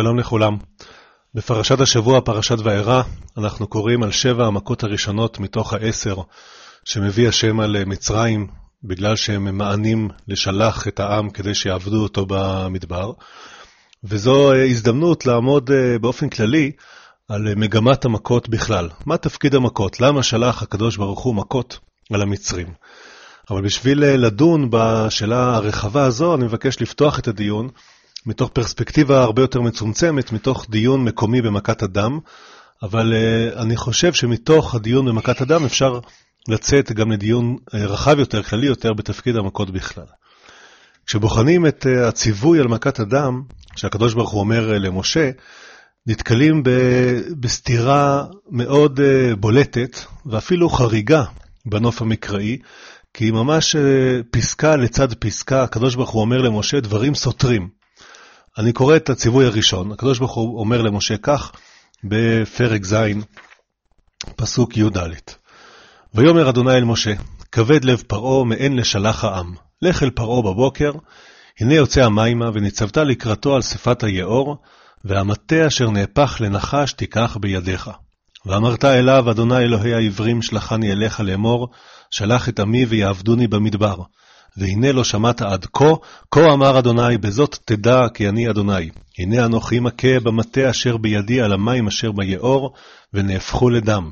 שלום לכולם. בפרשת השבוע, פרשת וארא, אנחנו קוראים על שבע המכות הראשונות מתוך העשר שמביא השם על מצרים, בגלל שהם ממאנים לשלח את העם כדי שיעבדו אותו במדבר. וזו הזדמנות לעמוד באופן כללי על מגמת המכות בכלל. מה תפקיד המכות? למה שלח הקדוש ברוך הוא מכות על המצרים? אבל בשביל לדון בשאלה הרחבה הזו, אני מבקש לפתוח את הדיון מתוך פרספקטיבה הרבה יותר מצומצמת, מתוך דיון מקומי במכת הדם, אבל uh, אני חושב שמתוך הדיון במכת הדם אפשר לצאת גם לדיון uh, רחב יותר, כללי יותר, בתפקיד המכות בכלל. כשבוחנים את uh, הציווי על מכת הדם, שהקדוש ברוך הוא אומר למשה, נתקלים בסתירה מאוד בולטת ואפילו חריגה בנוף המקראי, כי ממש פסקה לצד פסקה, הקדוש ברוך הוא אומר למשה דברים סותרים. אני קורא את הציווי הראשון, הקדוש ברוך הוא אומר למשה כך, בפרק ז', פסוק י"ד: ויאמר אדוני אל משה, כבד לב פרעה מעין לשלח העם, לך אל פרעה בבוקר, הנה יוצא המימה, וניצבת לקראתו על שפת היאור, והמטה אשר נהפך לנחש תיקח בידיך. ואמרת אליו, אדוני אלוהי העברים, שלחני אליך לאמור, שלח את עמי ויעבדוני במדבר. והנה לא שמעת עד כה, כה אמר אדוני, בזאת תדע כי אני אדוני. הנה אנוכי מכה במטה אשר בידי על המים אשר ביאור, ונהפכו לדם.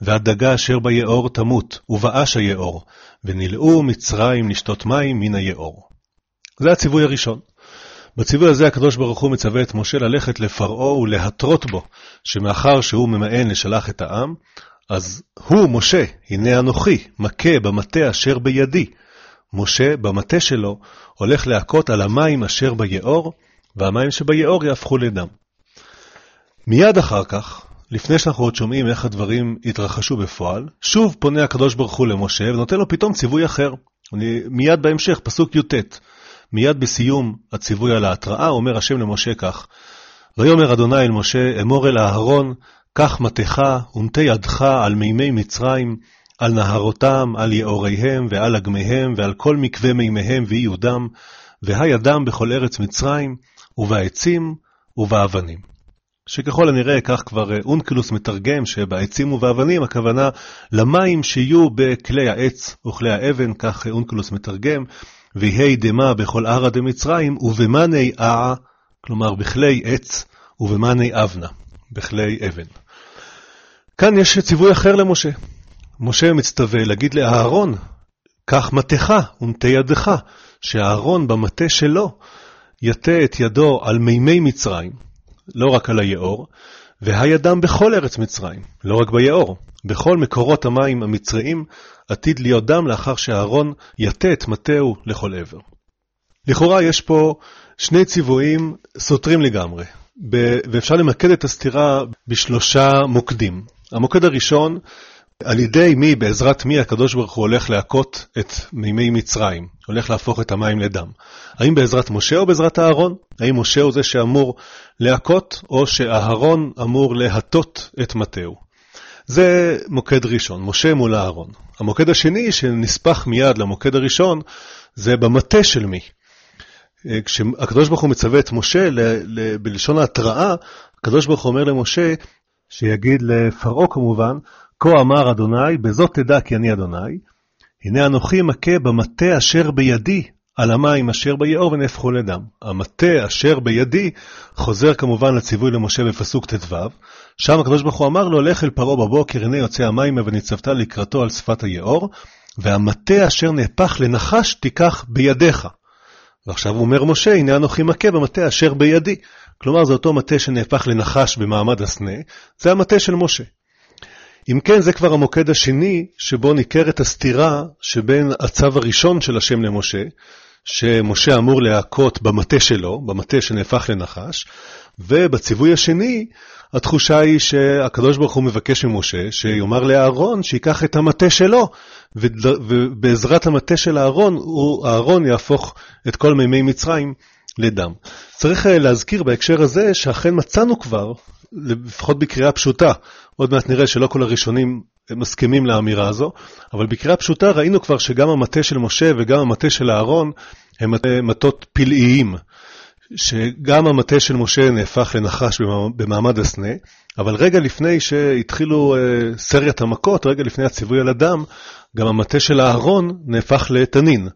והדגה אשר ביאור תמות, ובאש היאור, ונלאו מצרים לשתות מים מן היאור. זה הציווי הראשון. בציווי הזה הקדוש ברוך הוא מצווה את משה ללכת לפרעה ולהתרות בו, שמאחר שהוא ממאן לשלח את העם, אז הוא, משה, הנה אנוכי, מכה במטה אשר בידי, משה, במטה שלו, הולך להכות על המים אשר ביאור, והמים שביאור יהפכו לדם. מיד אחר כך, לפני שאנחנו עוד שומעים איך הדברים התרחשו בפועל, שוב פונה הקדוש ברוך הוא למשה ונותן לו פתאום ציווי אחר. אני, מיד בהמשך, פסוק י"ט, מיד בסיום הציווי על ההתראה, אומר השם למשה כך: ויאמר אדוני אל משה, אמור אל אהרון, קח מטך ונטה ידך על מימי מצרים, על נהרותם, על יאוריהם ועל אגמיהם, ועל כל מקווה מימיהם ואיודם, והידם בכל ארץ מצרים, ובעצים ובאבנים. שככל הנראה, כך כבר אונקלוס מתרגם, שבעצים ובאבנים הכוונה למים שיהיו בכלי העץ וכלי האבן, כך אונקלוס מתרגם, ויהי דמה בכל ערא דמצרים, ובמאני אה, כלומר בכלי עץ, ובמאני אבנה, בכלי אבן. כאן יש ציווי אחר למשה. משה מצטווה להגיד לאהרון, קח מטך ונטה ידך, שאהרון במטה שלו יטה את ידו על מימי מצרים, לא רק על היאור, והידם בכל ארץ מצרים, לא רק ביאור, בכל מקורות המים המצריים עתיד להיות דם לאחר שאהרון יטה את מטהו לכל עבר. לכאורה יש פה שני ציוויים סותרים לגמרי, ואפשר למקד את הסתירה בשלושה מוקדים. המוקד הראשון על ידי מי, בעזרת מי הקדוש ברוך הוא הולך להכות את מימי מצרים, הולך להפוך את המים לדם. האם בעזרת משה או בעזרת אהרון? האם משה הוא זה שאמור להכות, או שאהרון אמור להטות את מטהו? זה מוקד ראשון, משה מול אהרון. המוקד השני, שנספח מיד למוקד הראשון, זה במטה של מי. כשהקדוש ברוך הוא מצווה את משה, בלשון ההתראה, הקדוש ברוך הוא אומר למשה, שיגיד לפרעה כמובן, כה אמר אדוני, בזאת תדע כי אני אדוני, הנה אנוכי מכה במטה אשר בידי, על המים אשר ביאור ונהפכו לדם. המטה אשר בידי חוזר כמובן לציווי למשה בפסוק ט"ו, שם הקדוש ברוך הוא אמר לו, לך אל פרעה בבוקר, הנה יוצא המים וניצבת לקראתו על שפת היאור, והמטה אשר נהפך לנחש תיקח בידיך. ועכשיו אומר משה, הנה אנוכי מכה במטה אשר בידי. כלומר, זה אותו מטה שנהפך לנחש במעמד הסנה, זה המטה של משה. אם כן, זה כבר המוקד השני שבו ניכרת הסתירה שבין הצו הראשון של השם למשה, שמשה אמור להכות במטה שלו, במטה שנהפך לנחש, ובציווי השני, התחושה היא שהקדוש ברוך הוא מבקש ממשה שיאמר לאהרון שיקח את המטה שלו, ובעזרת המטה של אהרון, אהרון יהפוך את כל מימי מצרים לדם. צריך אה, להזכיר בהקשר הזה שאכן מצאנו כבר, לפחות בקריאה פשוטה, עוד מעט נראה שלא כל הראשונים מסכימים לאמירה הזו, אבל בקריאה פשוטה ראינו כבר שגם המטה של משה וגם המטה של אהרון הם מטות פלאיים. שגם המטה של משה נהפך לנחש במעמד הסנה, אבל רגע לפני שהתחילו אה, סריית המכות, רגע לפני הציווי על הדם, גם המטה של אהרון נהפך לתנין.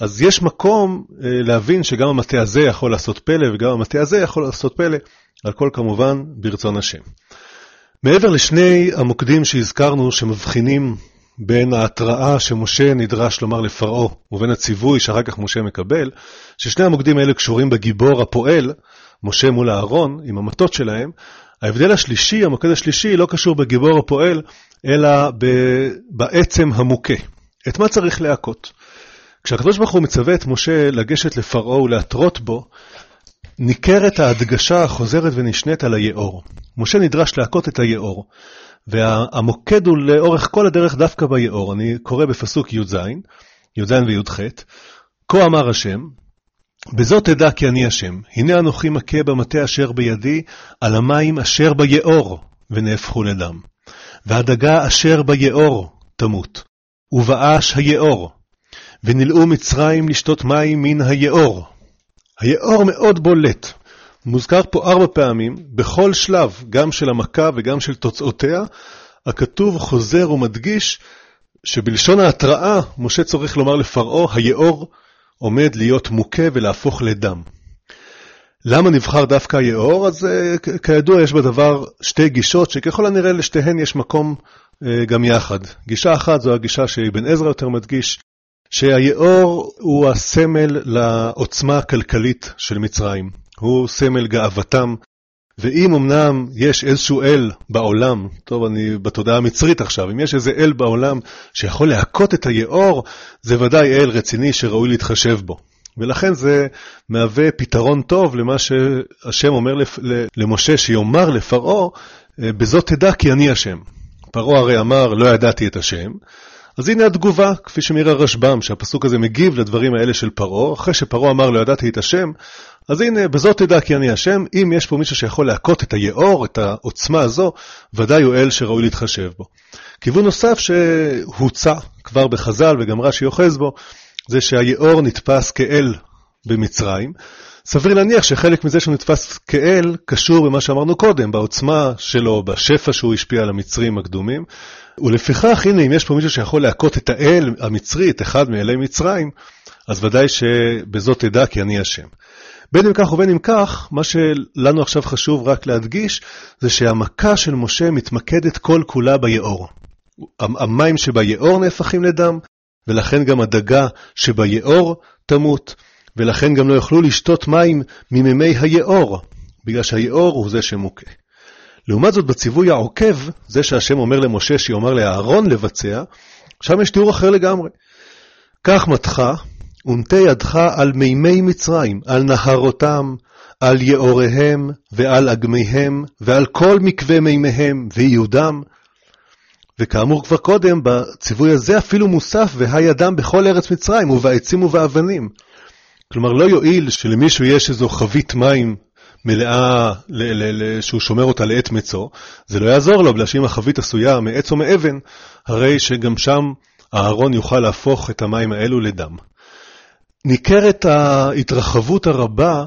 אז יש מקום אה, להבין שגם המטה הזה יכול לעשות פלא וגם המטה הזה יכול לעשות פלא, הכל כמובן ברצון השם. מעבר לשני המוקדים שהזכרנו שמבחינים בין ההתראה שמשה נדרש לומר לפרעה ובין הציווי שאחר כך משה מקבל, ששני המוקדים האלה קשורים בגיבור הפועל, משה מול אהרון, עם המטות שלהם, ההבדל השלישי, המוקד השלישי, לא קשור בגיבור הפועל, אלא בעצם המוכה. את מה צריך להכות? כשהקדוש ברוך הוא מצווה את משה לגשת לפרעה ולהתרות בו, ניכרת ההדגשה החוזרת ונשנית על היאור. משה נדרש להכות את היאור, והמוקד הוא לאורך כל הדרך דווקא ביאור. אני קורא בפסוק י"ז, י"ז וי"ח, כה אמר השם, בזאת תדע כי אני השם, הנה אנוכי מכה במטה אשר בידי, על המים אשר ביאור, ונהפכו לדם. והדגה אשר ביאור תמות, ובאש היאור, ונלאו מצרים לשתות מים מן היאור. היאור מאוד בולט. מוזכר פה ארבע פעמים, בכל שלב, גם של המכה וגם של תוצאותיה, הכתוב חוזר ומדגיש שבלשון ההתראה, משה צריך לומר לפרעה, היאור עומד להיות מוכה ולהפוך לדם. למה נבחר דווקא היאור? אז uh, כידוע יש בדבר שתי גישות שככל הנראה לשתיהן יש מקום uh, גם יחד. גישה אחת זו הגישה שאבן עזרא יותר מדגיש, שהיאור הוא הסמל לעוצמה הכלכלית של מצרים. הוא סמל גאוותם, ואם אמנם יש איזשהו אל בעולם, טוב, אני בתודעה המצרית עכשיו, אם יש איזה אל בעולם שיכול להכות את היאור, זה ודאי אל רציני שראוי להתחשב בו. ולכן זה מהווה פתרון טוב למה שהשם אומר למשה שיאמר לפרעה, אה, בזאת תדע כי אני השם. פרעה הרי אמר, לא ידעתי את השם, אז הנה התגובה, כפי שמעיר הרשב"ם, שהפסוק הזה מגיב לדברים האלה של פרעה, אחרי שפרעה אמר לא ידעתי את השם, אז הנה, בזאת תדע כי אני השם, אם יש פה מישהו שיכול להכות את היאור, את העוצמה הזו, ודאי הוא אל שראוי להתחשב בו. כיוון נוסף שהוצע כבר בחז"ל וגם רש"י אוחז בו, זה שהיאור נתפס כאל במצרים. סביר להניח שחלק מזה שהוא נתפס כאל קשור במה שאמרנו קודם, בעוצמה שלו, בשפע שהוא השפיע על המצרים הקדומים, ולפיכך, הנה, אם יש פה מישהו שיכול להכות את האל המצרי, את אחד מאלי מצרים, אז ודאי שבזאת תדע כי אני השם. בין אם כך ובין אם כך, מה שלנו עכשיו חשוב רק להדגיש, זה שהמכה של משה מתמקדת כל כולה ביאור. המים שביאור נהפכים לדם, ולכן גם הדגה שביאור תמות, ולכן גם לא יוכלו לשתות מים ממימי היאור, בגלל שהיאור הוא זה שמוכה. לעומת זאת, בציווי העוקב, זה שהשם אומר למשה שיאמר לאהרון לבצע, שם יש תיאור אחר לגמרי. קח מתך, ונטה ידך על מימי מצרים, על נהרותם, על יאוריהם ועל אגמיהם, ועל כל מקווה מימיהם ויהודם. וכאמור כבר קודם, בציווי הזה אפילו מוסף, והידם בכל ארץ מצרים, ובעצים ובאבנים. כלומר, לא יועיל שלמישהו יש איזו חבית מים מלאה, שהוא שומר אותה לעת מצו, זה לא יעזור לו, בגלל שאם החבית עשויה מעץ או מאבן, הרי שגם שם הארון יוכל להפוך את המים האלו לדם. ניכרת ההתרחבות הרבה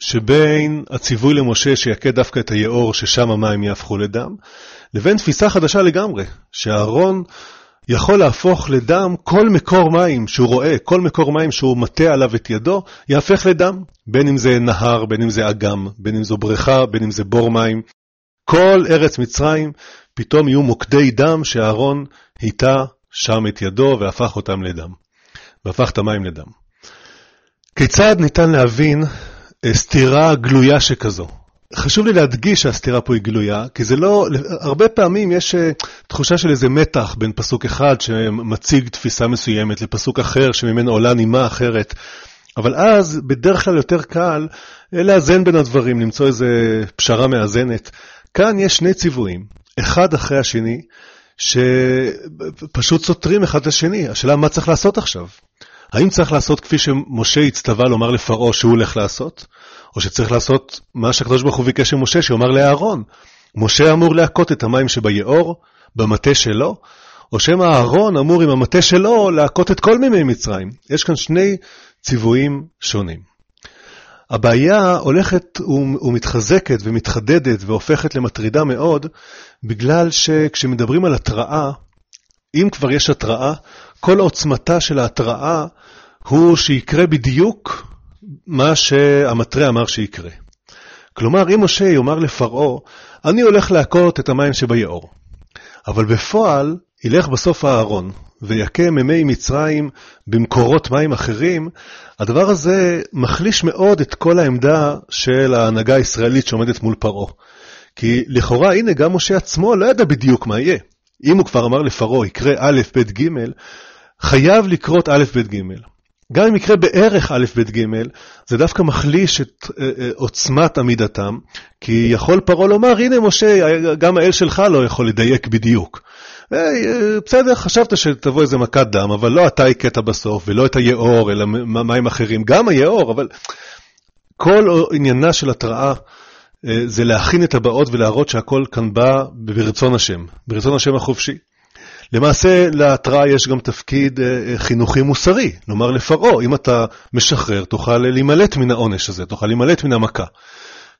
שבין הציווי למשה שיכה דווקא את היאור ששם המים יהפכו לדם, לבין תפיסה חדשה לגמרי, שהארון יכול להפוך לדם כל מקור מים שהוא רואה, כל מקור מים שהוא מטה עליו את ידו, יהפך לדם. בין אם זה נהר, בין אם זה אגם, בין אם זו בריכה, בין אם זה בור מים. כל ארץ מצרים פתאום יהיו מוקדי דם שהארון היטה שם את ידו והפך אותם לדם. והפך את המים לדם. כיצד ניתן להבין סתירה גלויה שכזו? חשוב לי להדגיש שהסתירה פה היא גלויה, כי זה לא, הרבה פעמים יש אה, תחושה של איזה מתח בין פסוק אחד שמציג תפיסה מסוימת לפסוק אחר שממנו עולה נימה אחרת, אבל אז בדרך כלל יותר קל אה, לאזן בין הדברים, למצוא איזה פשרה מאזנת. כאן יש שני ציוויים, אחד אחרי השני, שפשוט סותרים אחד את השני. השאלה מה צריך לעשות עכשיו? האם צריך לעשות כפי שמשה הצטווה לומר לפרעה שהוא הולך לעשות? או שצריך לעשות מה שהקדוש ברוך הוא ביקש ממשה, שיאמר לאהרון. משה אמור להכות את המים שביאור, במטה שלו, או שמא אהרון אמור עם המטה שלו להכות את כל מימי מצרים. יש כאן שני ציוויים שונים. הבעיה הולכת ומתחזקת ומתחדדת והופכת למטרידה מאוד, בגלל שכשמדברים על התראה, אם כבר יש התראה, כל עוצמתה של ההתראה הוא שיקרה בדיוק מה שהמטרה אמר שיקרה. כלומר, אם משה יאמר לפרעה, אני הולך להכות את המים שביעור, אבל בפועל ילך בסוף הארון ויכה מימי מצרים במקורות מים אחרים, הדבר הזה מחליש מאוד את כל העמדה של ההנהגה הישראלית שעומדת מול פרעה. כי לכאורה, הנה, גם משה עצמו לא ידע בדיוק מה יהיה. אם הוא כבר אמר לפרעה, יקרה א', ב', ג', חייב לקרות א', ב', ג'. גם אם יקרה בערך א', ב', ג', זה דווקא מחליש את אה, אה, עוצמת עמידתם, כי יכול פרעה לומר, הנה משה, גם האל שלך לא יכול לדייק בדיוק. אה, בסדר, חשבת שתבוא איזה מכת דם, אבל לא אתה הכית בסוף, ולא את היאור, אלא מים אחרים. גם היאור, אבל כל עניינה של התראה זה להכין את הבאות ולהראות שהכל כאן בא ברצון השם, ברצון השם החופשי. למעשה להתראה יש גם תפקיד אה, חינוכי מוסרי, לומר לפרעה, אם אתה משחרר תוכל להימלט מן העונש הזה, תוכל להימלט מן המכה.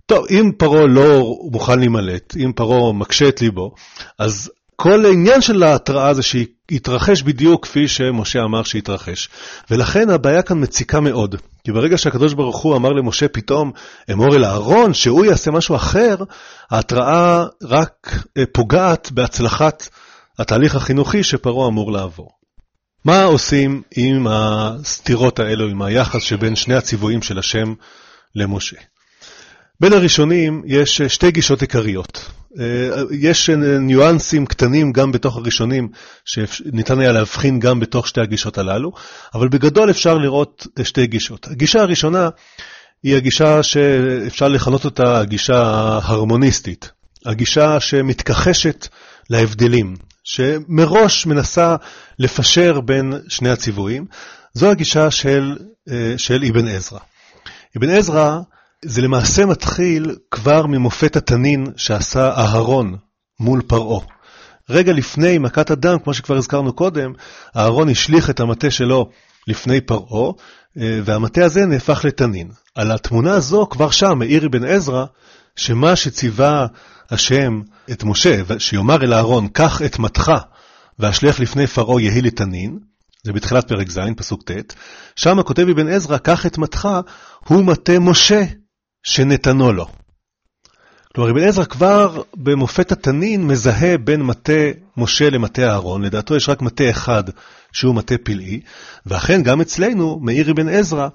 טוב, אם פרעה לא מוכן להימלט, אם פרעה מקשה את ליבו, אז כל העניין של ההתראה זה שיתרחש בדיוק כפי שמשה אמר שיתרחש. ולכן הבעיה כאן מציקה מאוד. כי ברגע שהקדוש ברוך הוא אמר למשה פתאום, אמור אל אהרון, שהוא יעשה משהו אחר, ההתראה רק אה, פוגעת בהצלחת התהליך החינוכי שפרעה אמור לעבור. מה עושים עם הסתירות האלו, עם היחס שבין שני הציוויים של השם למשה? בין הראשונים יש שתי גישות עיקריות. יש ניואנסים קטנים גם בתוך הראשונים, שניתן היה להבחין גם בתוך שתי הגישות הללו, אבל בגדול אפשר לראות שתי גישות. הגישה הראשונה היא הגישה שאפשר לכנות אותה הגישה ההרמוניסטית, הגישה שמתכחשת להבדלים, שמראש מנסה לפשר בין שני הציוויים, זו הגישה של, אה, של אבן עזרא. אבן עזרא זה למעשה מתחיל כבר ממופת התנין שעשה אהרון מול פרעה. רגע לפני מכת הדם, כמו שכבר הזכרנו קודם, אהרון השליך את המטה שלו לפני פרעה, אה, והמטה הזה נהפך לתנין. על התמונה הזו, כבר שם, מאיר אבן עזרא, שמה שציווה השם את משה, שיאמר אל אהרון, קח את מתך והשליח לפני פרעה יהי לתנין, זה בתחילת פרק ז', פסוק ט', שם כותב אבן עזרא, קח את מתך, הוא מטה משה שנתנו לו. כלומר, אבן עזרא כבר במופת התנין מזהה בין מטה משה למטה אהרון, לדעתו יש רק מטה אחד שהוא מטה פלאי, ואכן גם אצלנו, מאיר אבן עזרא,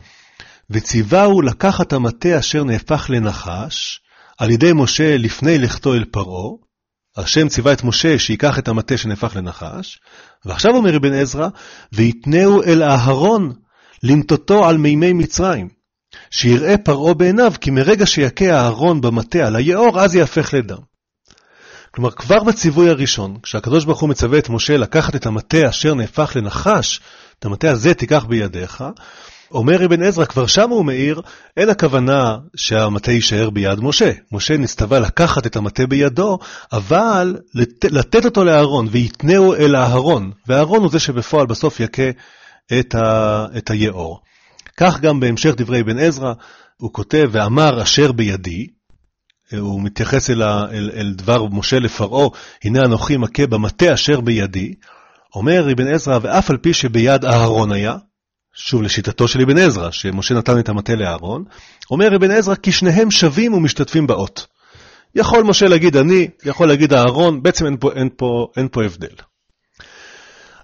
וציווהו לקחת המטה אשר נהפך לנחש, על ידי משה לפני לכתו אל פרעה, השם ציווה את משה שיקח את המטה שנהפך לנחש, ועכשיו אומר אבן עזרא, ויתנהו אל אהרון לנטותו על מימי מצרים, שיראה פרעה בעיניו, כי מרגע שיכה אהרון במטה על היאור, אז יהפך לדם. כלומר, כבר בציווי הראשון, כשהקדוש ברוך הוא מצווה את משה לקחת את המטה אשר נהפך לנחש, את המטה הזה תיקח בידיך, אומר אבן עזרא, כבר שם הוא מעיר, אין הכוונה שהמטה יישאר ביד משה. משה נסתווה לקחת את המטה בידו, אבל לת... לתת אותו לאהרון, ויתנהו אל אהרון, ואהרון הוא זה שבפועל בסוף יכה את, ה... את היאור. כך גם בהמשך דברי אבן עזרא, הוא כותב, ואמר אשר בידי, הוא מתייחס אל, ה... אל, אל דבר משה לפרעה, הנה אנוכי מכה במטה אשר בידי, אומר אבן עזרא, ואף על פי שביד אהרון היה, שוב לשיטתו של אבן עזרא, שמשה נתן את המטה לאהרון, אומר אבן עזרא כי שניהם שווים ומשתתפים באות. יכול משה להגיד אני, יכול להגיד אהרון, בעצם אין פה, אין פה, אין פה הבדל.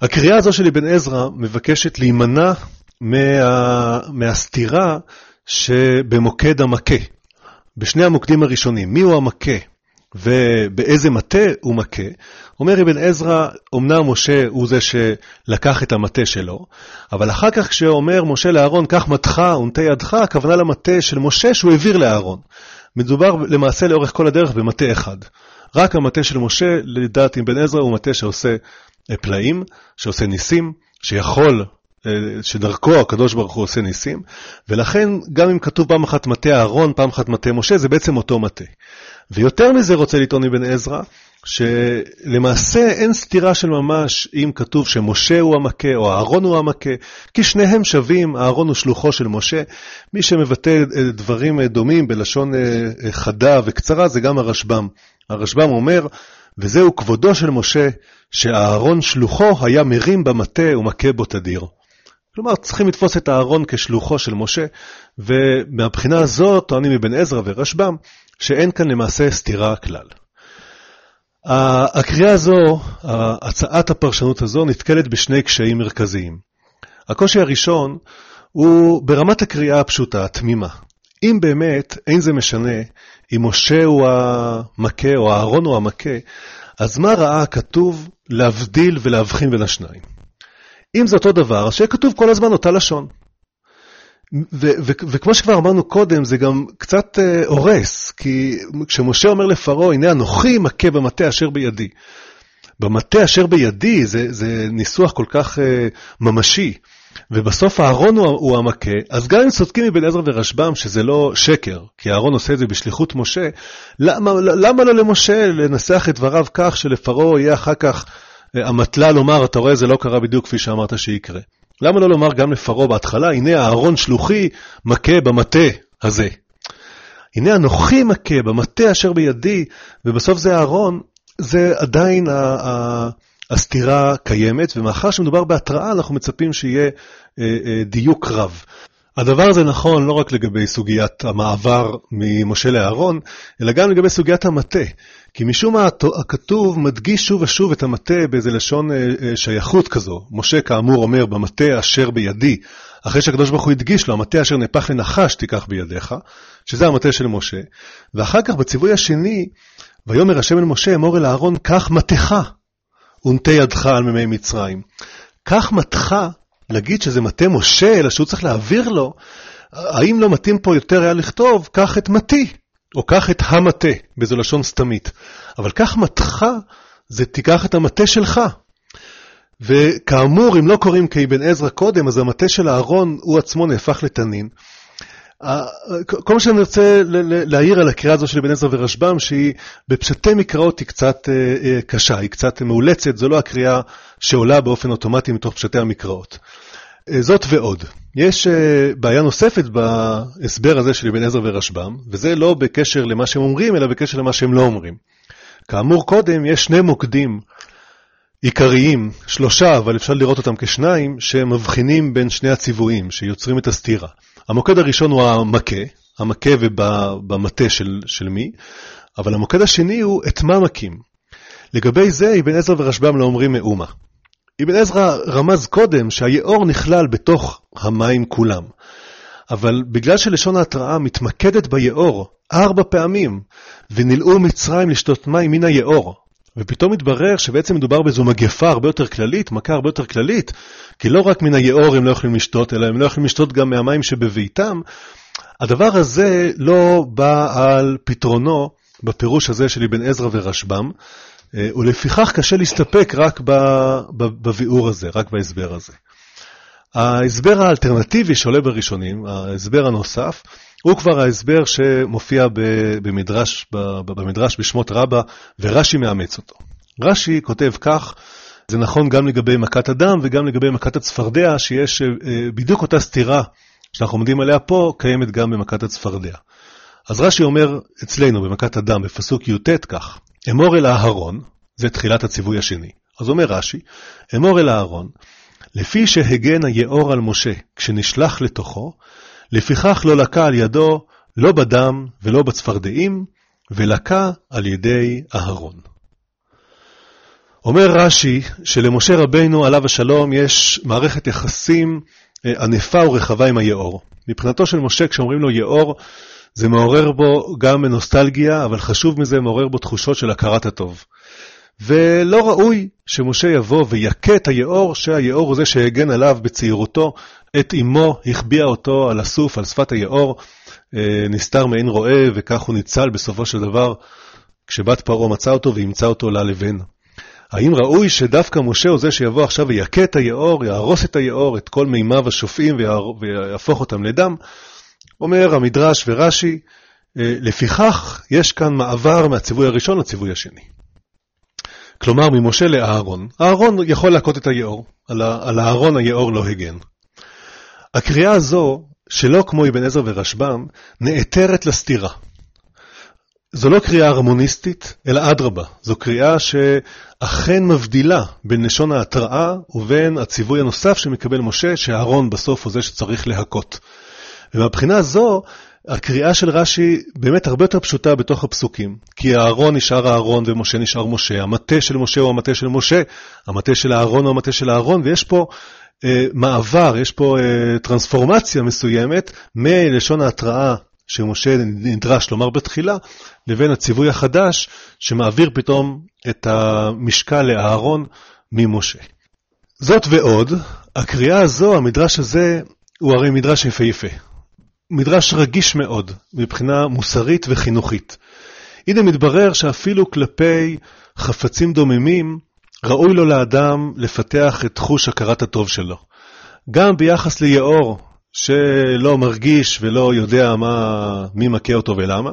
הקריאה הזו של אבן עזרא מבקשת להימנע מה, מהסתירה שבמוקד המכה. בשני המוקדים הראשונים, מיהו המכה ובאיזה מטה הוא מכה, אומר אבן עזרא, אמנם משה הוא זה שלקח את המטה שלו, אבל אחר כך כשאומר משה לאהרון, קח מטך ונטה ידך, הכוונה למטה של משה שהוא העביר לאהרון. מדובר למעשה לאורך כל הדרך במטה אחד. רק המטה של משה, לדעת אבן עזרא, הוא מטה שעושה פלאים, שעושה ניסים, שיכול שדרכו הקדוש ברוך הוא עושה ניסים, ולכן גם אם כתוב פעם אחת מטה אהרון, פעם אחת מטה משה, זה בעצם אותו מטה. ויותר מזה רוצה לטעון אבן עזרא, שלמעשה אין סתירה של ממש אם כתוב שמשה הוא המכה או אהרון הוא המכה, כי שניהם שווים, אהרון הוא שלוחו של משה. מי שמבטא דברים דומים בלשון חדה וקצרה זה גם הרשב"ם. הרשב"ם אומר, וזהו כבודו של משה, שאהרון שלוחו היה מרים במטה ומכה בו תדיר. כלומר, צריכים לתפוס את אהרון כשלוחו של משה, ומהבחינה הזאת טוענים מבן עזרא ורשב"ם, שאין כאן למעשה סתירה כלל. הקריאה הזו, הצעת הפרשנות הזו, נתקלת בשני קשיים מרכזיים. הקושי הראשון הוא ברמת הקריאה הפשוטה, התמימה. אם באמת אין זה משנה אם משה הוא המכה או אהרון הוא המכה, אז מה ראה הכתוב להבדיל ולהבחין בין השניים? אם זה אותו דבר, אז שיהיה כתוב כל הזמן אותה לשון. וכמו שכבר אמרנו קודם, זה גם קצת uh, הורס, כי כשמשה אומר לפרעה, הנה אנוכי מכה במטה אשר בידי. במטה אשר בידי זה, זה ניסוח כל כך uh, ממשי, ובסוף אהרון הוא, הוא המכה, אז גם אם צודקים מבן עזרא ורשב"ם שזה לא שקר, כי אהרון עושה את זה בשליחות משה, למה, למה לא למשה לנסח את דבריו כך שלפרעה יהיה אחר כך אמתלה אה, לומר, אתה רואה, זה לא קרה בדיוק כפי שאמרת שיקרה. למה לא לומר גם לפרעה בהתחלה, הנה אהרון שלוחי מכה במטה הזה. הנה אנוכי מכה במטה אשר בידי, ובסוף זה אהרון, זה עדיין הסתירה קיימת, ומאחר שמדובר בהתראה, אנחנו מצפים שיהיה אה, אה, דיוק רב. הדבר הזה נכון לא רק לגבי סוגיית המעבר ממשה לאהרון, אלא גם לגבי סוגיית המטה. כי משום מה הכתוב מדגיש שוב ושוב את המטה באיזה לשון אה, אה, שייכות כזו. משה כאמור אומר במטה אשר בידי, אחרי שהקדוש ברוך הוא הדגיש לו, המטה אשר נהפך לנחש תיקח בידיך, שזה המטה של משה. ואחר כך בציווי השני, ויאמר השם אל משה אמור אל אהרון קח מטך ונטה ידך על מימי מצרים. קח מטך, להגיד שזה מטה משה, אלא שהוא צריך להעביר לו, האם לא מתאים פה יותר היה לכתוב, קח את מתי, או קח את המטה, באיזו לשון סתמית. אבל קח מטך, זה תיקח את המטה שלך. וכאמור, אם לא קוראים כאבן עזרא קודם, אז המטה של אהרון הוא עצמו נהפך לתנין. כל מה שאני רוצה להעיר על הקריאה הזו של אבן עזרא ורשב"ם, שהיא בפשטי מקראות היא קצת אה, אה, קשה, היא קצת מאולצת, זו לא הקריאה שעולה באופן אוטומטי מתוך פשטי המקראות. אה, זאת ועוד, יש בעיה נוספת בהסבר הזה של אבן עזרא ורשב"ם, וזה לא בקשר למה שהם אומרים, אלא בקשר למה שהם לא אומרים. כאמור קודם, יש שני מוקדים עיקריים, שלושה, אבל אפשר לראות אותם כשניים, שמבחינים בין שני הציוויים, שיוצרים את הסתירה. המוקד הראשון הוא המכה, המכה ובמטה של, של מי, אבל המוקד השני הוא את מה מכים. לגבי זה, אבן עזרא ורשב"ם לא אומרים מאומה. אבן עזרא רמז קודם שהיאור נכלל בתוך המים כולם. אבל בגלל שלשון ההתראה מתמקדת ביאור ארבע פעמים, ונלאו מצרים לשתות מים מן היאור, ופתאום מתברר שבעצם מדובר באיזו מגפה הרבה יותר כללית, מכה הרבה יותר כללית, כי לא רק מן היאור הם לא יכולים לשתות, אלא הם לא יכולים לשתות גם מהמים שבביתם. הדבר הזה לא בא על פתרונו בפירוש הזה של אבן עזרא ורשב"ם, ולפיכך קשה להסתפק רק בביאור הזה, רק בהסבר הזה. ההסבר האלטרנטיבי שעולה בראשונים, ההסבר הנוסף, הוא כבר ההסבר שמופיע במדרש, במדרש בשמות רבה, ורש"י מאמץ אותו. רש"י כותב כך, זה נכון גם לגבי מכת הדם וגם לגבי מכת הצפרדע, שיש אה, בדיוק אותה סתירה שאנחנו עומדים עליה פה, קיימת גם במכת הצפרדע. אז רש"י אומר אצלנו במכת הדם, בפסוק י"ט כך, אמור אל אהרון, זה תחילת הציווי השני. אז אומר רש"י, אמור אל אהרון, לפי שהגן היאור על משה כשנשלח לתוכו, לפיכך לא לקה על ידו לא בדם ולא בצפרדעים, ולקה על ידי אהרון. אומר רש"י שלמשה רבינו עליו השלום יש מערכת יחסים אה, ענפה ורחבה עם היאור. מבחינתו של משה כשאומרים לו יאור זה מעורר בו גם נוסטלגיה, אבל חשוב מזה מעורר בו תחושות של הכרת הטוב. ולא ראוי שמשה יבוא ויכה את היאור, שהיאור הוא זה שהגן עליו בצעירותו, את אמו, החביאה אותו על הסוף, על שפת היאור, אה, נסתר מעין רועה, וכך הוא ניצל בסופו של דבר, כשבת פרעה מצא אותו ואימצה אותו ללבן. האם ראוי שדווקא משה הוא זה שיבוא עכשיו ויכה את היאור, יהרוס את היאור, את כל מימיו השופעים ויהפוך אותם לדם? אומר המדרש ורש"י, אה, לפיכך יש כאן מעבר מהציווי הראשון לציווי השני. כלומר, ממשה לאהרון. אהרון יכול להכות את היאור, על אהרון היאור לא הגן. הקריאה הזו, שלא כמו אבן עזר ורשב"ם, נעתרת לסתירה. זו לא קריאה הרמוניסטית, אלא אדרבה, זו קריאה שאכן מבדילה בין לשון ההתראה ובין הציווי הנוסף שמקבל משה, שאהרון בסוף הוא זה שצריך להכות. ומבחינה זו, הקריאה של רש"י באמת הרבה יותר פשוטה בתוך הפסוקים, כי אהרון נשאר אהרון ומשה נשאר משה, המטה של משה הוא המטה של משה, המטה של אהרון הוא המטה של אהרון, ויש פה אה, מעבר, יש פה אה, טרנספורמציה מסוימת מלשון ההתראה שמשה נדרש לומר בתחילה, לבין הציווי החדש שמעביר פתאום את המשקל לאהרון ממשה. זאת ועוד, הקריאה הזו, המדרש הזה, הוא הרי מדרש יפהפה. מדרש רגיש מאוד מבחינה מוסרית וחינוכית. הנה מתברר שאפילו כלפי חפצים דוממים, ראוי לו לאדם לפתח את חוש הכרת הטוב שלו. גם ביחס ליאור, שלא מרגיש ולא יודע מה, מי מכה אותו ולמה,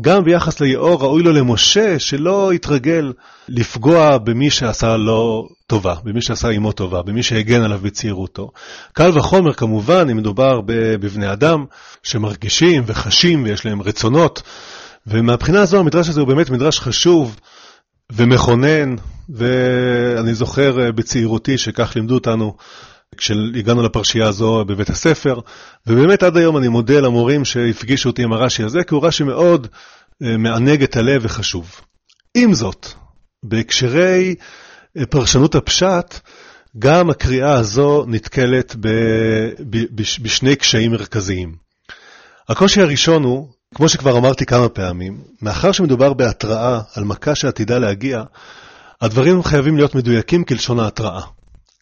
גם ביחס ליאור ראוי לו למשה שלא יתרגל לפגוע במי שעשה לו טובה, במי שעשה עמו טובה, במי שהגן עליו בצעירותו. קל וחומר כמובן אם מדובר בבני אדם שמרגישים וחשים ויש להם רצונות, ומהבחינה הזו המדרש הזה הוא באמת מדרש חשוב ומכונן, ואני זוכר בצעירותי שכך לימדו אותנו כשהגענו לפרשייה הזו בבית הספר, ובאמת עד היום אני מודה למורים שהפגישו אותי עם הרש"י הזה, כי הוא רש"י מאוד אה, מענג את הלב וחשוב. עם זאת, בהקשרי אה, פרשנות הפשט, גם הקריאה הזו נתקלת ב, ב, ב, בשני קשיים מרכזיים. הקושי הראשון הוא, כמו שכבר אמרתי כמה פעמים, מאחר שמדובר בהתראה על מכה שעתידה להגיע, הדברים חייבים להיות מדויקים כלשון ההתראה.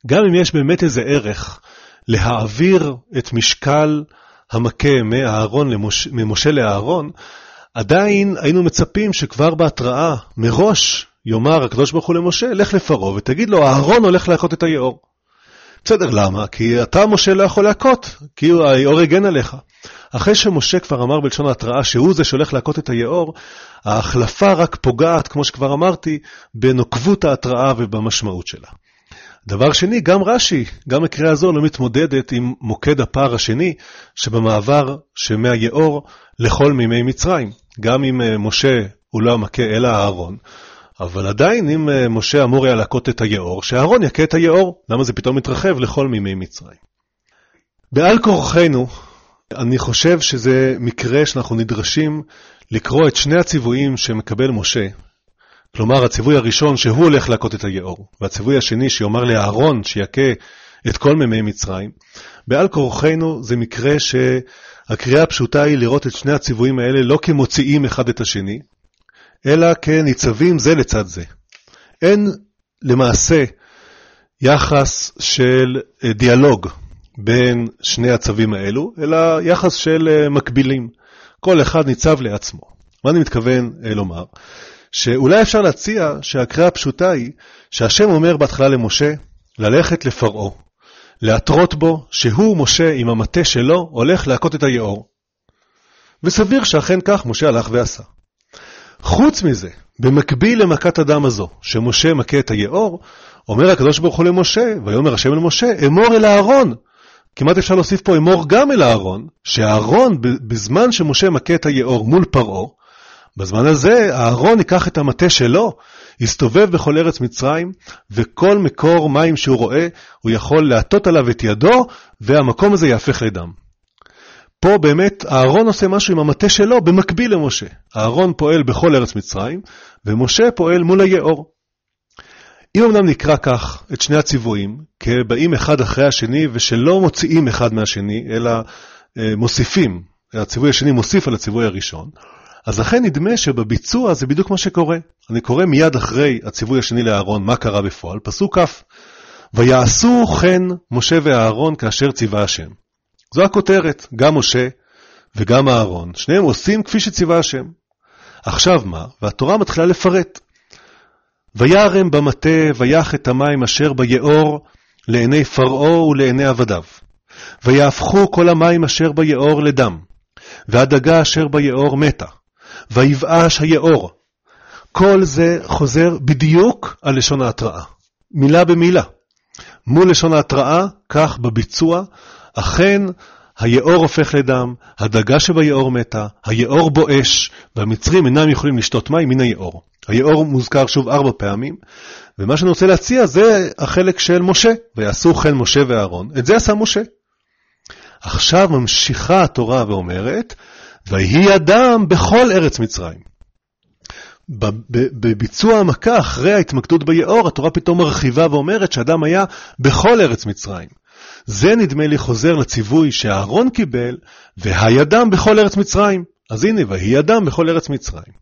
גם אם יש באמת איזה ערך להעביר את משקל המכה מאהרון למוש... ממשה לאהרון, עדיין היינו מצפים שכבר בהתראה, מראש, יאמר הקדוש ברוך הוא למשה, לך לפרעה ותגיד לו, אהרון הולך להכות את היאור. בסדר, למה? כי אתה, משה, לא יכול להכות, כי היאור הגן עליך. אחרי שמשה כבר אמר בלשון ההתראה שהוא זה שהולך להכות את היאור, ההחלפה רק פוגעת, כמו שכבר אמרתי, בנוקבות ההתראה ובמשמעות שלה. דבר שני, גם רש"י, גם הקריאה הזו לא מתמודדת עם מוקד הפער השני שבמעבר שמהיאור לכל מימי מצרים. גם אם אה, משה הוא לא המכה אלא אהרון, אבל עדיין אם אה, משה אמור היה להכות את היאור, שאהרון יכה את היאור. למה זה פתאום מתרחב לכל מימי מצרים? בעל כורחנו, אני חושב שזה מקרה שאנחנו נדרשים לקרוא את שני הציוויים שמקבל משה, כלומר, הציווי הראשון שהוא הולך להכות את היאור, והציווי השני שיאמר לאהרון שיכה את כל מימי מצרים, בעל כורחנו זה מקרה שהקריאה הפשוטה היא לראות את שני הציוויים האלה לא כמוציאים אחד את השני, אלא כניצבים זה לצד זה. אין למעשה יחס של אה, דיאלוג בין שני הצווים האלו, אלא יחס של אה, מקבילים. כל אחד ניצב לעצמו. מה אני מתכוון אה, לומר? שאולי אפשר להציע שהקריאה הפשוטה היא שהשם אומר בהתחלה למשה ללכת לפרעה, להתרות בו שהוא, משה, עם המטה שלו, הולך להכות את היאור. וסביר שאכן כך משה הלך ועשה. חוץ מזה, במקביל למכת הדם הזו, שמשה מכה את היאור, אומר הקדוש ברוך הוא למשה, ויאמר השם אל משה, אמור אל אהרון. כמעט אפשר להוסיף פה אמור גם אל אהרון, שאהרון, בזמן שמשה מכה את היאור מול פרעה, בזמן הזה אהרון ייקח את המטה שלו, יסתובב בכל ארץ מצרים, וכל מקור מים שהוא רואה, הוא יכול להטות עליו את ידו, והמקום הזה יהפך לדם. פה באמת אהרון עושה משהו עם המטה שלו במקביל למשה. אהרון פועל בכל ארץ מצרים, ומשה פועל מול היאור. אם אמנם נקרא כך את שני הציוויים, כבאים אחד אחרי השני, ושלא מוציאים אחד מהשני, אלא אה, מוסיפים, הציווי השני מוסיף על הציווי הראשון, אז לכן נדמה שבביצוע זה בדיוק מה שקורה. אני קורא מיד אחרי הציווי השני לאהרון, מה קרה בפועל, פסוק כ' ויעשו כן משה ואהרון כאשר ציווה השם. זו הכותרת, גם משה וגם אהרון, שניהם עושים כפי שציווה השם. עכשיו מה? והתורה מתחילה לפרט. וירם במטה ויח את המים אשר ביאור לעיני פרעה ולעיני עבדיו. ויהפכו כל המים אשר ביאור לדם, והדגה אשר ביאור מתה, ויבאש היאור. כל זה חוזר בדיוק על לשון ההתראה, מילה במילה. מול לשון ההתראה, כך בביצוע, אכן היאור הופך לדם, הדגה שביאור מתה, היאור בואש, והמצרים אינם יכולים לשתות מים מן היאור. היאור מוזכר שוב ארבע פעמים, ומה שאני רוצה להציע זה החלק של משה, ויעשו כן משה ואהרון. את זה עשה משה. עכשיו ממשיכה התורה ואומרת, ויהי אדם בכל ארץ מצרים. בביצוע המכה אחרי ההתמקדות ביאור, התורה פתאום מרחיבה ואומרת שאדם היה בכל ארץ מצרים. זה נדמה לי חוזר לציווי שאהרון קיבל, והי אדם בכל ארץ מצרים. אז הנה, ויהי אדם בכל ארץ מצרים.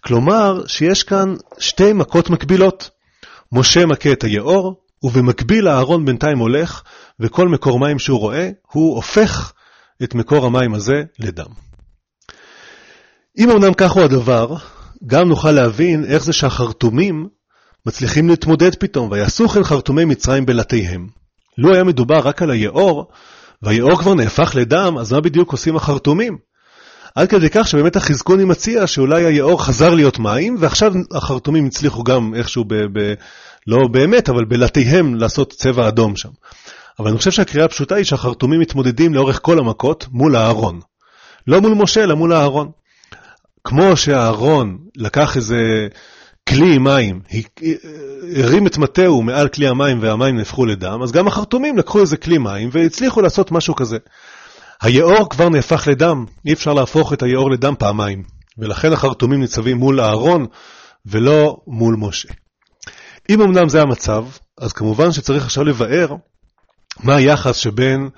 כלומר, שיש כאן שתי מכות מקבילות. משה מכה את היאור, ובמקביל אהרון בינתיים הולך, וכל מקור מים שהוא רואה, הוא הופך את מקור המים הזה לדם. אם אמנם כך הוא הדבר, גם נוכל להבין איך זה שהחרטומים מצליחים להתמודד פתאום, ויעשו כן חרטומי מצרים בלטיהם. לו היה מדובר רק על היאור, והיאור כבר נהפך לדם, אז מה בדיוק עושים החרטומים? עד כדי כך שבאמת החזקוני מציע שאולי היאור חזר להיות מים, ועכשיו החרטומים הצליחו גם איכשהו, ב, ב, לא באמת, אבל בלטיהם לעשות צבע אדום שם. אבל אני חושב שהקריאה הפשוטה היא שהחרטומים מתמודדים לאורך כל המכות מול הארון. לא מול משה, אלא מול הארון. כמו שהארון לקח איזה כלי מים, הרים את מטהו מעל כלי המים והמים נהפכו לדם, אז גם החרטומים לקחו איזה כלי מים והצליחו לעשות משהו כזה. היאור כבר נהפך לדם, אי אפשר להפוך את היאור לדם פעמיים, ולכן החרטומים ניצבים מול אהרון ולא מול משה. אם אמנם זה המצב, אז כמובן שצריך עכשיו לבאר מה היחס שבין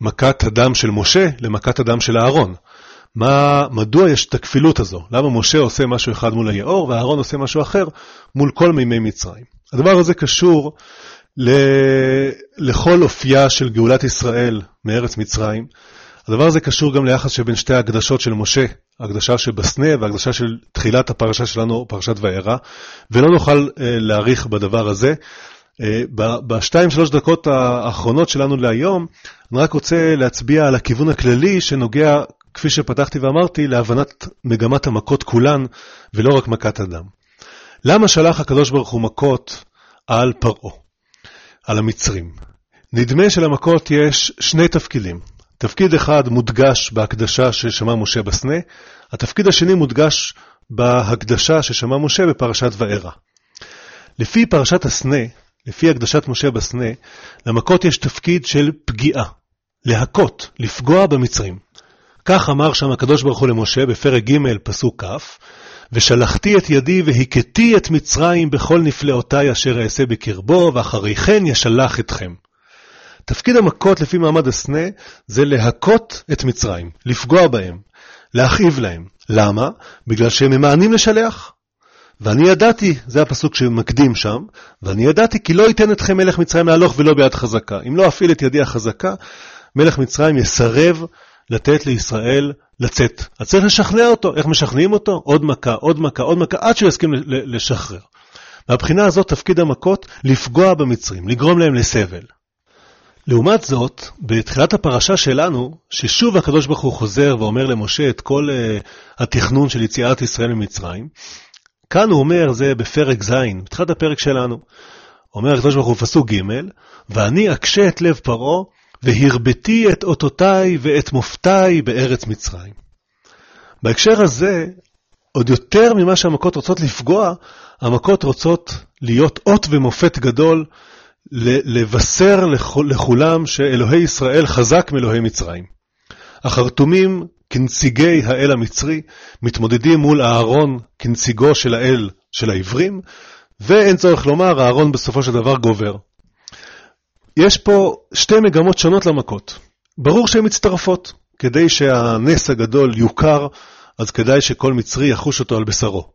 מכת הדם של משה למכת הדם של אהרון. מה, מדוע יש את הכפילות הזו? למה משה עושה משהו אחד מול היאור ואהרון עושה משהו אחר מול כל מימי מצרים? הדבר הזה קשור ל... לכל אופייה של גאולת ישראל מארץ מצרים. הדבר הזה קשור גם ליחס שבין שתי ההקדשות של משה, ההקדשה שבסנה וההקדשה של תחילת הפרשה שלנו, פרשת וארא, ולא נוכל uh, להאריך בדבר הזה. Uh, בשתיים שלוש דקות האחרונות שלנו להיום, אני רק רוצה להצביע על הכיוון הכללי שנוגע כפי שפתחתי ואמרתי, להבנת מגמת המכות כולן, ולא רק מכת אדם. למה שלח הקדוש ברוך הוא מכות על פרעה, על המצרים? נדמה שלמכות יש שני תפקידים. תפקיד אחד מודגש בהקדשה ששמע משה בסנה, התפקיד השני מודגש בהקדשה ששמע משה בפרשת וארא. לפי פרשת הסנה, לפי הקדשת משה בסנה, למכות יש תפקיד של פגיעה, להכות, לפגוע במצרים. כך אמר שם הקדוש ברוך הוא למשה בפרק ג' פסוק כ', ושלחתי את ידי והכיתי את מצרים בכל נפלאותי אשר אעשה בקרבו, ואחרי כן ישלח אתכם. תפקיד המכות לפי מעמד הסנה זה להכות את מצרים, לפגוע בהם, להכאיב להם. למה? בגלל שהם ממאנים לשלח. ואני ידעתי, זה הפסוק שמקדים שם, ואני ידעתי כי לא ייתן אתכם מלך מצרים להלוך ולא ביד חזקה. אם לא אפעיל את ידי החזקה, מלך מצרים יסרב לתת לישראל לצאת. אז צריך לשכנע אותו. איך משכנעים אותו? עוד מכה, עוד מכה, עוד מכה, עד שהוא יסכים לשחרר. מהבחינה הזאת תפקיד המכות לפגוע במצרים, לגרום להם לסבל. לעומת זאת, בתחילת הפרשה שלנו, ששוב הקדוש ברוך הוא חוזר ואומר למשה את כל uh, התכנון של יציאת ישראל ממצרים, כאן הוא אומר, זה בפרק ז', בתחילת הפרק שלנו, אומר הקדוש ברוך הוא פסוק ג', ואני אקשה את לב פרעה והרביתי את אותותיי ואת מופתיי בארץ מצרים. בהקשר הזה, עוד יותר ממה שהמכות רוצות לפגוע, המכות רוצות להיות אות ומופת גדול, לבשר לכולם שאלוהי ישראל חזק מאלוהי מצרים. החרטומים כנציגי האל המצרי מתמודדים מול אהרון כנציגו של האל של העברים, ואין צורך לומר, אהרון בסופו של דבר גובר. יש פה שתי מגמות שונות למכות. ברור שהן מצטרפות. כדי שהנס הגדול יוכר, אז כדאי שכל מצרי יחוש אותו על בשרו.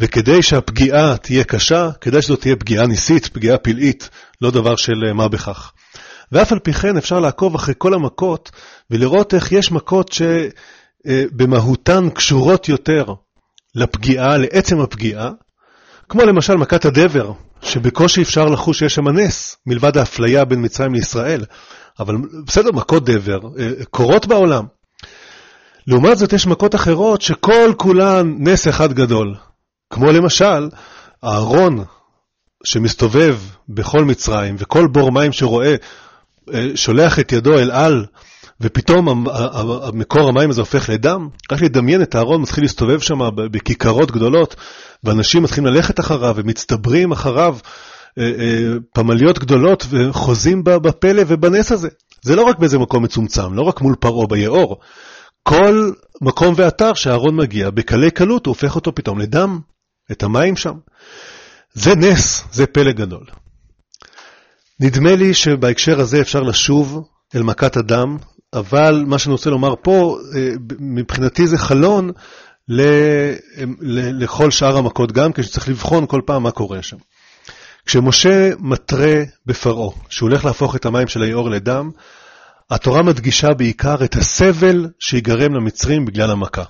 וכדי שהפגיעה תהיה קשה, כדאי שזאת תהיה פגיעה ניסית, פגיעה פלאית, לא דבר של מה בכך. ואף על פי כן אפשר לעקוב אחרי כל המכות ולראות איך יש מכות שבמהותן קשורות יותר לפגיעה, לעצם הפגיעה, כמו למשל מכת הדבר, שבקושי אפשר לחוש שיש שם נס, מלבד האפליה בין מצרים לישראל. אבל בסדר, מכות דבר אה, קורות בעולם. לעומת זאת יש מכות אחרות שכל כולן נס אחד גדול. כמו למשל, הארון שמסתובב בכל מצרים, וכל בור מים שרואה, אה, שולח את ידו אל על, ופתאום מקור המים הזה הופך לדם. רק לדמיין את הארון מתחיל להסתובב שם בכיכרות גדולות, ואנשים מתחילים ללכת אחריו ומצטברים אחריו אה, אה, פמליות גדולות וחוזים בפלא ובנס הזה. זה לא רק באיזה מקום מצומצם, לא רק מול פרעה ביאור. כל מקום ואתר שהארון מגיע, בקלי קלות הוא הופך אותו פתאום לדם, את המים שם. זה נס, זה פלא גדול. נדמה לי שבהקשר הזה אפשר לשוב אל מכת הדם, אבל מה שאני רוצה לומר פה, אה, מבחינתי זה חלון ל, ל, לכל שאר המכות גם, כשצריך לבחון כל פעם מה קורה שם. כשמשה מתרה בפרעה, שהוא הולך להפוך את המים של היאור לדם, התורה מדגישה בעיקר את הסבל שיגרם למצרים בגלל המכה,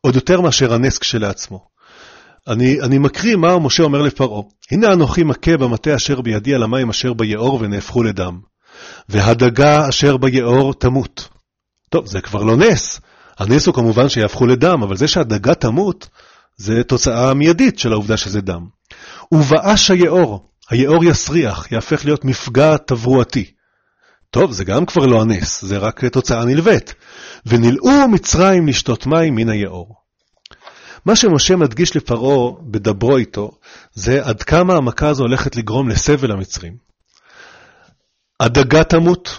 עוד יותר מאשר הנס כשלעצמו. אני, אני מקריא מה משה אומר לפרעה, הנה אנוכי מכה במטה אשר בידי על המים אשר ביאור ונהפכו לדם, והדגה אשר ביאור תמות. טוב, זה כבר לא נס, הנס הוא כמובן שיהפכו לדם, אבל זה שהדגה תמות, זה תוצאה מיידית של העובדה שזה דם. ובאש היאור, היאור יסריח, יהפך להיות מפגע תברואתי. טוב, זה גם כבר לא הנס, זה רק תוצאה נלווית. ונלאו מצרים לשתות מים מן היאור. מה שמשה מדגיש לפרעה בדברו איתו, זה עד כמה המכה הזו הולכת לגרום לסבל המצרים. הדגה תמות,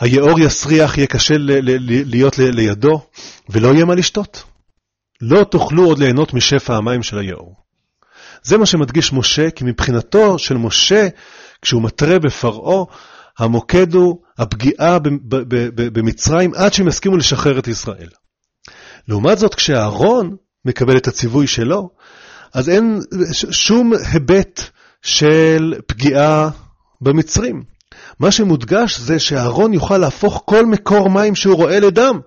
היאור יסריח, יהיה קשה להיות לידו, ולא יהיה מה לשתות. לא תוכלו עוד ליהנות משפע המים של היאור. זה מה שמדגיש משה, כי מבחינתו של משה, כשהוא מתרה בפרעה, המוקד הוא הפגיעה במצרים עד שהם יסכימו לשחרר את ישראל. לעומת זאת, כשאהרון מקבל את הציווי שלו, אז אין שום היבט של פגיעה במצרים. מה שמודגש זה שאהרון יוכל להפוך כל מקור מים שהוא רואה לדם.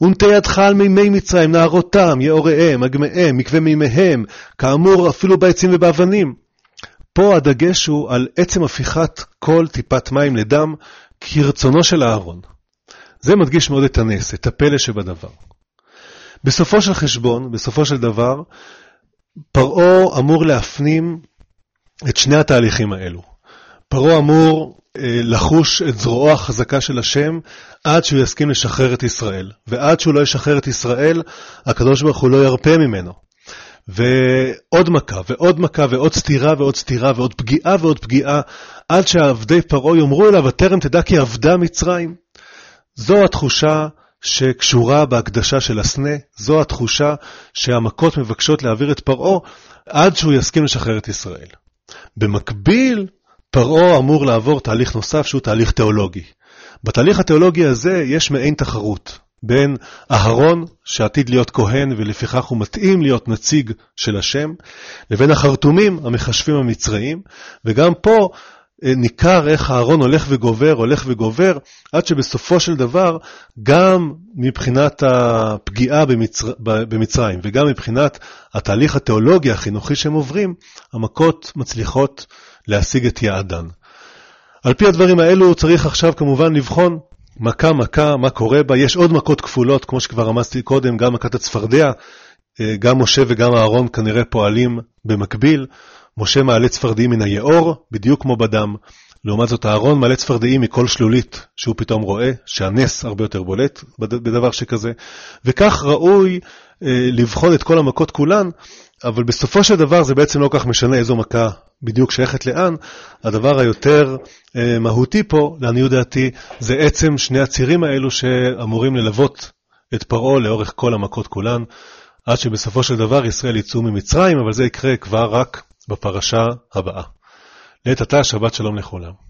ונטה ידך על מימי מצרים, נערותם, יאוריהם, אגמיהם, מקווה מימיהם, כאמור אפילו בעצים ובאבנים. פה הדגש הוא על עצם הפיכת כל טיפת מים לדם, כרצונו של אהרון. זה מדגיש מאוד את הנס, את הפלא שבדבר. בסופו של חשבון, בסופו של דבר, פרעה אמור להפנים את שני התהליכים האלו. פרעה אמור לחוש את זרועו החזקה של השם עד שהוא יסכים לשחרר את ישראל. ועד שהוא לא ישחרר את ישראל, הקדוש ברוך הוא לא ירפה ממנו. ועוד מכה, ועוד מכה, ועוד סתירה, ועוד סתירה, ועוד פגיעה, ועוד פגיעה, עד שעבדי פרעה יאמרו אליו, הטרם תדע כי עבדה מצרים. זו התחושה שקשורה בהקדשה של הסנה, זו התחושה שהמכות מבקשות להעביר את פרעה עד שהוא יסכים לשחרר את ישראל. במקביל, פרעה אמור לעבור תהליך נוסף שהוא תהליך תיאולוגי. בתהליך התיאולוגי הזה יש מעין תחרות בין אהרון, שעתיד להיות כהן ולפיכך הוא מתאים להיות נציג של השם, לבין החרטומים, המחשבים המצריים, וגם פה אה, ניכר איך אהרון הולך וגובר, הולך וגובר, עד שבסופו של דבר, גם מבחינת הפגיעה במצר... במצרים וגם מבחינת התהליך התיאולוגי החינוכי שהם עוברים, המכות מצליחות להשיג את יעדן. על פי הדברים האלו צריך עכשיו כמובן לבחון מכה-מכה, מה קורה בה. יש עוד מכות כפולות, כמו שכבר רמזתי קודם, גם מכת הצפרדע, אה, גם משה וגם אהרון כנראה פועלים במקביל. משה מעלה צפרדעים מן היאור, בדיוק כמו בדם. לעומת זאת, אהרון מעלה צפרדעים מכל שלולית שהוא פתאום רואה, שהנס הרבה יותר בולט בדבר שכזה. וכך ראוי אה, לבחון את כל המכות כולן, אבל בסופו של דבר זה בעצם לא כל כך משנה איזו מכה בדיוק שייכת לאן. הדבר היותר אה, מהותי פה, לעניות דעתי, זה עצם שני הצירים האלו שאמורים ללוות את פרעה לאורך כל המכות כולן, עד שבסופו של דבר ישראל יצאו ממצרים, אבל זה יקרה כבר רק בפרשה הבאה. לעת עתה, שבת שלום לכולם.